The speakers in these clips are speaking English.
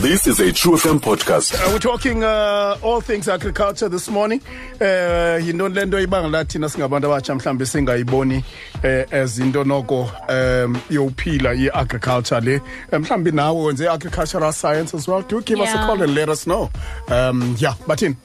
This is a True FM podcast. Uh, we're talking uh, all things agriculture this morning. Uh, yinto le nto ibangela thina singabantu abatsha mhlawumbi singayiboni uh, as into noko um yophila i-agriculture le. Uh, mhlawumbi nawe wenze agricultural science as well. Do give us a call and let us know. Um yeah bathini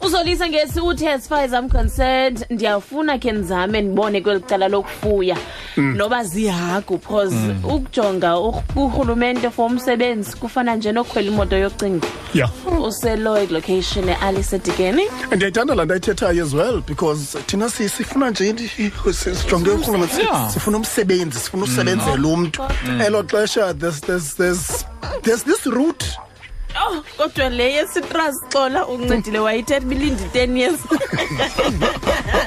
uzolisa ngesi uthi as far as i'm concerned ndiyafuna khe ndizame ndibone kweli cala lokufuya. Mm. Noba zihagu because mm. ukujonga ur- urhulumente for umsebenzi kufana nje nokukhwela imoto yocingo. Yeah useloyd location ealisedikeni ndiyayithanda laa nto ayithethayo as well because thina si- sifuna nje i- i- si- sijonge urhulumente si- sifuna umsebenzi sifuna usebenzela mm. umntu. Elo xesha there's, there's, there's, there's this route yho kodwa le yesitras xola uncedile wayithetha bilindi i-ten years.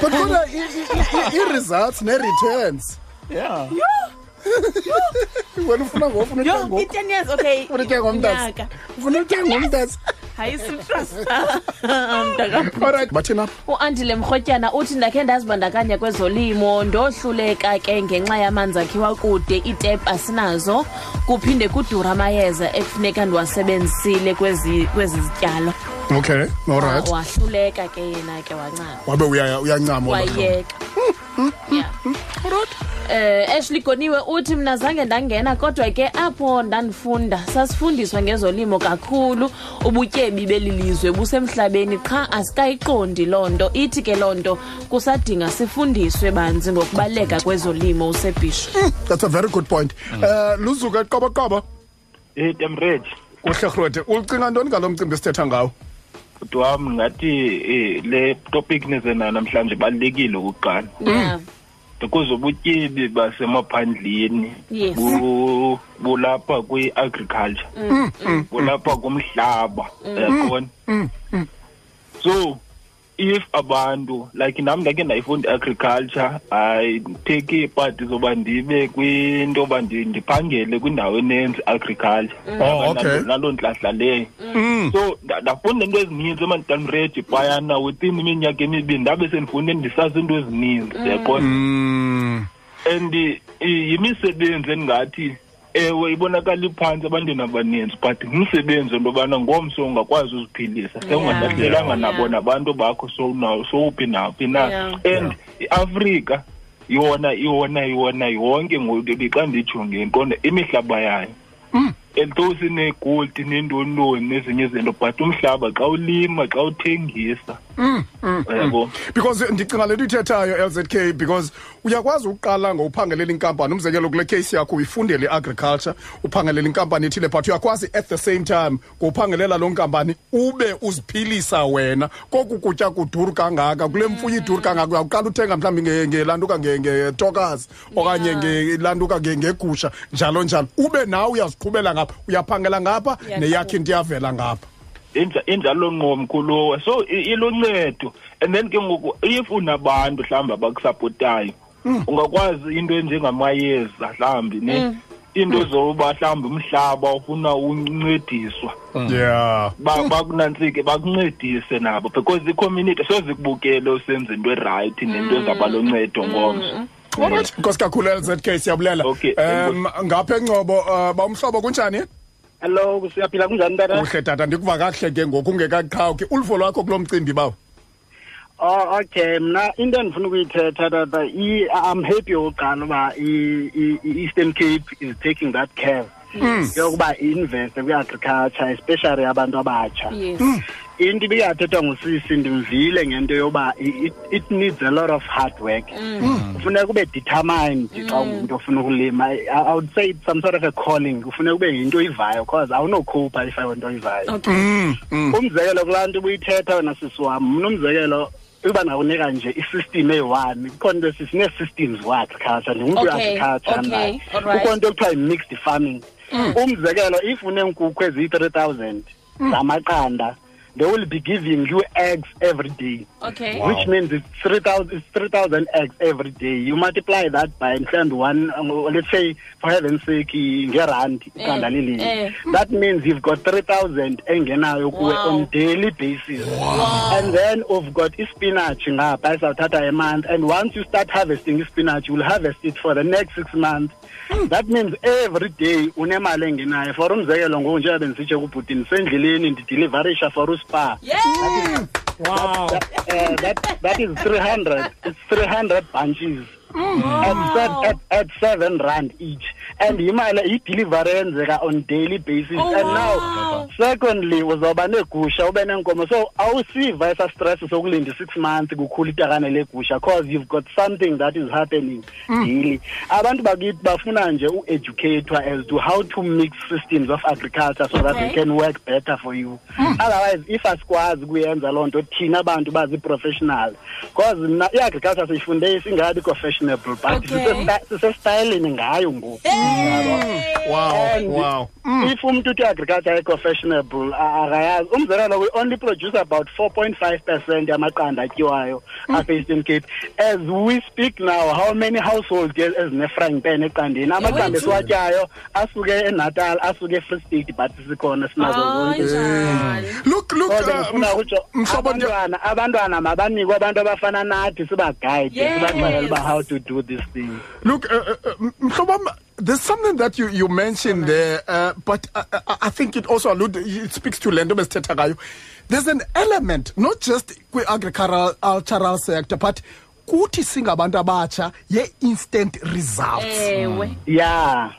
But kodwa i-results ne-returns. Yeah. Wena ufuna ngofuna utya ngomntatsi ufuna utya ngomntatsi hayi uandile mrhotyana uthi ndakhe ndazibandakanya kwezolimo ndohluleka ke ngenxa yamanzi akhiwa kude iitep asinazo kuphinde kudura amayeza ekufuneka ndiwasebenzisile kwezi kwezi zityalo. Okay wahluleka ke yena ke wancama wabe uyancama wayeka. Yeah. Eh Ashley Goniwe uthi mina zange ndangena kodwa ke apho ndandifunda sasifundiswa ngezolimo kakhulu. Ubutyebi belilizwe busemhlabeni qha asikayiqondi loo nto. Ithi ke loo nto kusadinga sifundiswe banzi ngokubaluleka kwezolimo usebhisho. That's a very good point. Um luzuka qoboqobo eh temrage kuhle rhwete ulicinga ntoni ngalo mcimbi sithetha ngawo wam ngathi eh, le topic nize nayo namhlanje ibalulekile ukuqala. Yeah. Because ubutyebi basemaphandleni bulapha kwi-agriculture bulapha kumhlaba uyaqona so if abantu like nam ndake ndayifunda i-agriculture ayitheki ipati zoba ndibe kwinto yoba ndi- ndiphangele kwindawo enenzi agriculture mm. Oh, okay. naloo ntlahla leyo. Mm. So nda- ndafunda into ezininzi emanditanredi phayana within iminyaka emibini ndabe sendifunde ndisazi into ezininzi mm. uyaqona Mm. and i- yimisebenzi endingathi ewe ibonakala iphantsi ebantwini abaninzi but ngumsebenzi into yobana ngomso ungakwazi uziphilisa. Sewungahlahlelanga nabo nabantu bakho sowuphi naphi na. And iafrika yona yona yona yonke ngoku xa ndijonge nqonde imihlaba yayo. And though sinegold neentoni nezinye izinto but umhlaba xa ulima xa uthengisa uyabo because ndicinga le nto ithethayo lzk because uyakwazi uqala ngophangelela inkampani. Umzekelo kule case yakho uyifundele i-agriculture uphangelela inkampani ethile but uyakwazi at the same time ngophangelela loo nkampani ube uziphilisa wena. Koku kutya kuduru kangaka kule mfuyo iduru kangaka uyawuqala uthenga mhlawumbi nge- ngelantuka nge- ngetokazi okanye Yeah. ngelantuka nge- ngegusha njalo njalo. Ube nawe uyaziqhubela ngapha uyaphangela ngapha Uyaqhuba. neyakho into iyavela ngapha. Inja- injalo ngqo mkhuluwa so iluncedo. And then ke ngoku if unabantu mhlawumbi abakusapotayo ungakwazi into enjengamayeza mhlawumbi ne into zoba mhlawumbi umhlaba ufuna uncediswa yeah. Ba- bakunantsike bakuncedise nabo because i-community sozikubukele usenza into erayithi nento ezaba loncedo ngomso. Alright, nkosi kakhulu LZK siyabulela. Um ngapha encоbo uh, bawumhlobo kunjani? Hello siyaphila kunjani tata? Kuhle tata ndikuva kakuhle ke ngoku ungekaqhawuki. Uluvo lwakho kulo mcimbi bawo. oh okay mna into endifuna ukuyithetha tata i- i'm happy okokuqala uba i- i- i-eastern cape is taking that care. Hmm. Yokuba i-investe kwi-agriculture especially abantu abatsha. Yes hmm. Into ibikathethwa ngusisi ndimvile ngento yoba i- it, it needs a lot of hard work. Kufuneka ube determined xa ungumntu ofuna ukulima. I, i would say it's some sort of a calling. Kufuneka ube yinto oyivayo because awunokhupha if ayonto oyivayo. Okay. Umzekelo kulaa nto ubuyithetha wena sisi wam mna umzekelo uba ndawunika nje i-system eyi-one kukhona into esi- sinee-systems ku-agriculture ndingumntu Okay, we-agriculture okay, naye. alright. kukho into ekuthiwa yi-mixed farming. Umzekelo if uneenkukhu eziyi-three thousand zamaqanda they will be giving you eggs every day. Okay. Which means it's 3000 it's 3000 eggs every day. You multiply that by mhlawumbi one um, let's say for heaven's sake i- ngerandi iqanda eh. that means you've got 3000 engenayo kuwe Wow. on daily basis. And then we've got ispinach ngapha esawuthatha a month. And once you start harvesting spinach, you'll harvest it for the next six months. That means every day unemali engenayo. For umzekelo ngoku njengoba bendisitsho kubhuti ndisendleleni ndidilivarisha for uspa yeah wow. uh, that that is 300 it's 300 bunches Mm. at, se- at, at 7 rand each. And imali i-delivery yenzeka on daily basis. Oh, and wow. now secondly uzoba negusha ube nenkomo so awusiva esa stress sokulinda i-six months kukhula itakane legusha cause you've got something that is happening mm. daily abantu bakithi bafuna nje u-educatwa as to how to mix systems of agriculture so that they can work better for you. Mm. Otherwise if asikwazi kuyenza loo nto thina abantu bazi-professional. Because mna i-agriculture siyifunde singabi fashionable but Okay. sisesta- ngayo ngoku. Wow wow. if mm. umuntu uthi agriculture eco-fashionable akayazi. Umzekelo we only produce about 4.5 percent yamaqanda atyiwayo mm. apha eastern cape. As we speak now how many households ezine-frying pan eqandeni? Amaqanda wethu. esiwatyayo asuke enatal asuke efree state but sikhona sinazo zonke mm. Anjani? look look kodwa uh, ngifuna ukutsho mhlobo nje- abantwana abantwana mabanikwe abantu abafana nathi sibagayide Yes. sibaxelele uba how to do this thing Look, uh, uh, uh, Mhlobam, there's something that you, you mentioned there, uh, but uh, uh, I think it also allude, it speaks to Lendo Besithetha ngayo. There's an element, not just kwi-agricultural sector, but kuthi singabantu abatsha ye-instant results. ewe yeah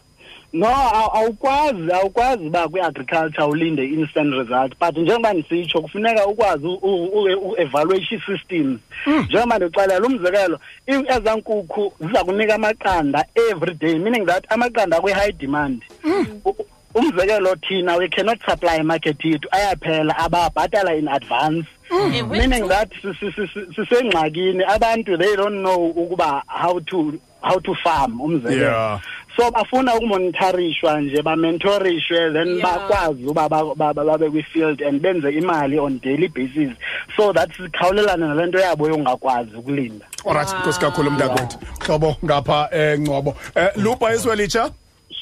no aw- awukwazi awukwazi uba kwi-agriculture ulinde instant result but njengoba ndisitsho kufuneka ukwazi u-evaluation systems njengoba ndixelela umzekelo i- ezaa nkukhu ziza kunika amaqanda every day meaning that amaqanda akwi-high demand. U- u- umzekelo thina we cannot supply imarket yethu ayaphela ababhatala in advance. Ewe. meaning that si- si- si- si- sisengxakini abantu they don't know ukuba how to how to farm umzekelo Yeah. so bafuna ukumonitharishwa nje bamentorishwe then Yeah. bakwazi uba ba- ba- ba- babe kwi-field and benze imali on daily basis so that sikhawulelane nale nto yabo yongakwazi ukulinda Alright, nkosi kakhulu mntakwethu. Mhlobo ngapha eh Ngcobo. Eh Lupa Iswelitsha?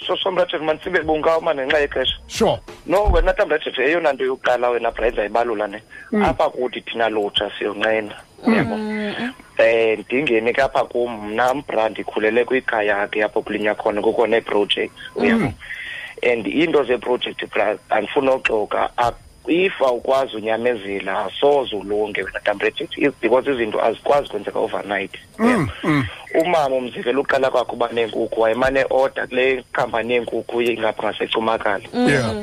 sosomratsheni mantsibe bungauma nenxa yexesha Sure. no wena ntamratshete eyona nto yokuqala wena brian zayibalula ne apha kuthi thina lutsha siyonqena yabo um ndingeni ke apha kum mna mbra ndikhulele kwikhaya ke apho kulinywa khona kukho nee-project uyabo and iinto zeeprojekthi bra andifuna uxoka a- if awukwazi unyamezela soze ulunge wena ntamratshete because izinto azikwazi kwenzeka overnight. Uyabo umama umzekelo uqala kwakhe uba neenkukhu wayemane order kule khampani yeenkukhu ingapha ngasecumakala Yeah.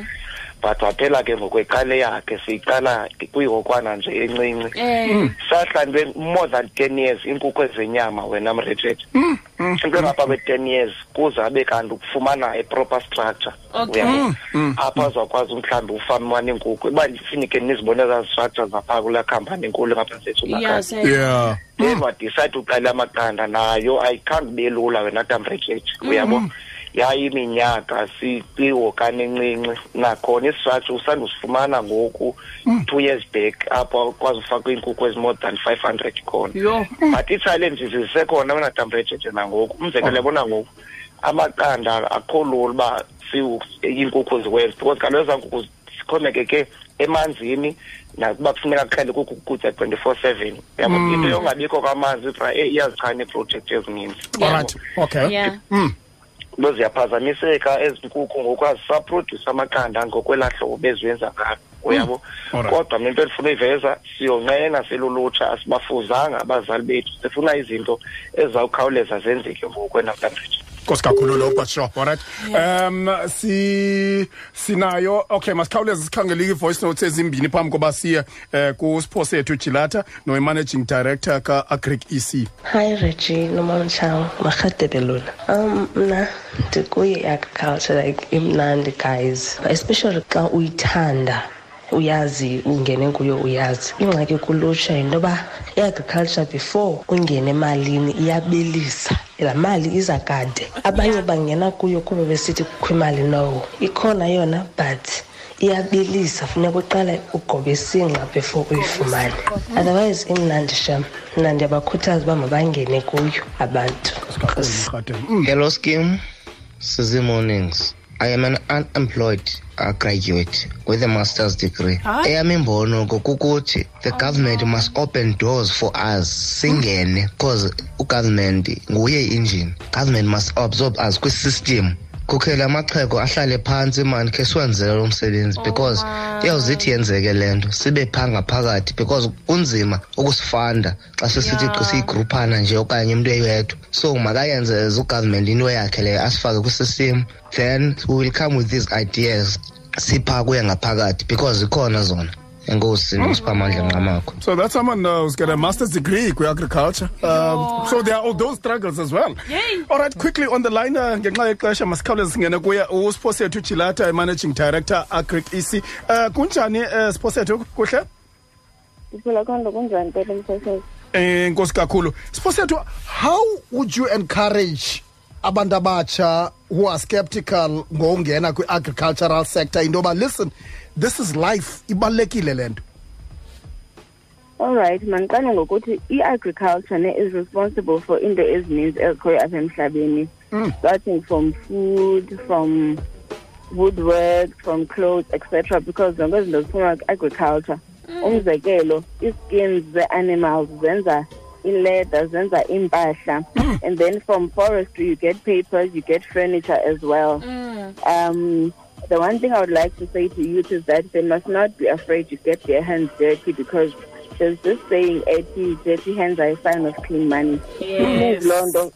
But waphela ke ngokweqale yakhe siyiqala kwihokwana nje encinci. Eh. Sahlambe more than ten years iinkukhu ezenyama wena mretshetshe into ngapha kwe-ten years kuze abe kanti ukufumana a-proper structure. Uyabo apho azawukwazi mhlawumbi ufama neenkukhu uba ndifinike nizibone ezaa structure zaphaa kulaa khampani enkulu ngapha yeah secumakala se Yeah. then wadicide uqala amaqanda nayo ayikhange ube lula wena tambretshetshi uyabo yayiminyaka sikwiwokane encinci nakhona isistratsho usandusifumana ngoku two years back apho kwazi ufakwa iinkukhu ezimore than five hundred khona. Yo but ii-challenges zisekhona wena tambretshetshi nangoku. Umzekelo yabona ngoku amaqanda akho lula uba iinkukhu ziwenze because kaloku ezaa nkukhu zixhomekeke emanzini nakuba kufuneka kuhlale kukho ukutya twenty-four seven. Yabo into yongabikho kwamanzi iyazichana iiprojekthi ezininzi. Alright. Okay. yeah. Mm. Into ziyaphazamiseka ezi nkukhu ngoku azisaprodyuse amaqanda ngokwelaa hlobo beziwenza ngalo uyabo? Alright. kodwa mna into endifuna uyiveza siyonqena silulutsha asibafuzanga abazali bethu. Sifuna izinto ezizawukhawuleza zenzeke ngoku enamhlanje Nkosi kakhulu lo but sure. Alright. Um si sinayo okay masikhawuleze sikhangele i-voice notes ezimbini phambi koba siye um kusipho sethu Jilata no managing director ka Agric EC. Hi Reggie, nomamtshaw, marhadebe lona. Um mna ndikuye agriculture like imnandi guys, especially xa uyithanda uyazi ungene kuyo uyazi ingxaki kulutsha yinto yoba i-agriculture before ungene emalini iyabilisa laa mali iza kade abanye bangena kuyo kuba besithi kukho imali no ikhona yona but iyabilisa funeka uqale ugobe isingxa before uyifumane otherwise imnandi sham mna ndiyabakhuthaza uba mabangene kuyo abantu Enkosi. Rhatem. Mm. Hello, Skim. Suzy Mornings. I am an unemployed uh, graduate with a master's degree. eyam imbono ngokukuthi the government must open doors for us. Singene because ugovernment nguye i-engine government must absorb us kwisystem kukhele amaxhego ahlale phantsi mani khe siwenzele lo msebenzi because iyawuzithi yenzeke le nto sibe phaa ngaphakathi because kunzima ukusifanda xa sisithi Yeah. siyigruphana nje okanye umntu eyedwa. So makayenze as ugovernment into yakhe leyo asifake kwisystem then we will come with these ideas siphaa kuye ngaphakathi because zikhona zona. Enkosi nosiphamandla nqamakho So that's someone uh, who's got a master's degree in agriculture. Um, so there are all those struggles as well. Yay. All right, quickly on the line, uh, ngenxa yexesha masikhawuleze singene kuye uSiphosethu Jilata, managing director Agric EC. Uh, kunjani uh, Siphosethu kuhle? ndiphila konto kunjani tata msasezi Eh nkosi kakhulu. Siphosethu, how would you encourage abantu abatsha who are skeptical ngongena kwi-agricultural sector into yoba listen this is life. Ibalulekile le nto. Alright mandiqale ngokuthi i-agriculture ne is responsible for into ezininzi ezikhoyo apha emhlabeni. Mm. Starting from food from woodwork from clothes etc because zonke izinto ziphuma kwi-agriculture mm. umzekelo ii-skins ze-animals zenza ileather zenza iimpahla mm. and then from forestry you get papers you get furniture as well. Um, the one thing I would like to say to youth is that they must not be afraid to get their hands dirty because there's this saying, "Eti dirty hands are a sign of clean money." Yes. It means loo nto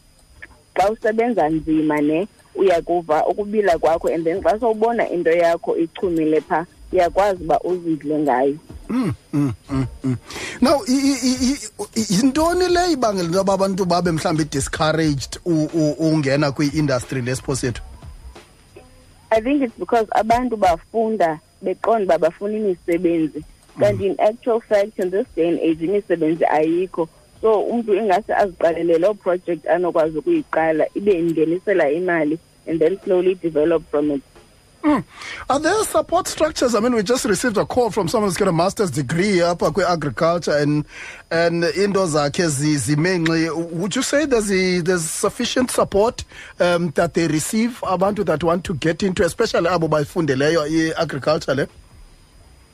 xa usebenza nzima ne uyakuva ukubila kwakho and then xa sowubona into yakho ichumile phaa uyakwazi uba uzidle ngayo now i- i- i- i- yintoni le ibangela into yoba abantu babe mhlawumbi discouraged u- u- ungena kwi-industry lesiphosethu I think it's because abantu bafunda beqonda uba bafuna imisebenzi. Kanti in actual fact in this day and age imisebenzi ayikho. So umntu ingase aziqalele loo project anokwazi ukuyiqala ibe ingenisela imali and then slowly develop from it Are there support structures? I mean, we just received a call from someone who's got a master's degree up at agriculture and and zi- zimenxi. Would you say there's a, there's sufficient support um, that they receive abantu that want to get into, especially abo bayifundeleyo i-agriculture le?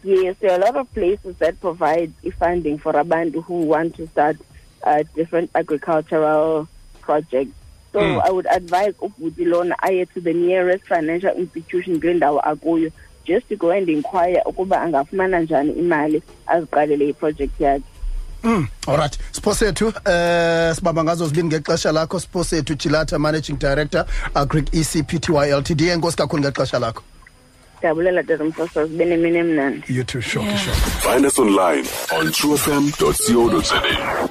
Yes, there are a lot of places that provide funding for abantu who want to start uh, different agricultural projects. So I would advise ubhuti lona aye to the nearest financial institution kule ndawo akuyo just to go and inquire ukuba angafumana njani imali aziqalele iproject yakhe. Mm. Alright, Siphosethu eh sibamba ngazo zibini ngexesha lakho Siphosethu Jilata Managing Director Agric ECPTY Ltd. Enkosi kakhulu ngexesha lakho. Ndiyabulela tata msasazi benemini emnandi. You too, sure, sure. Find us online on truefm.co.za.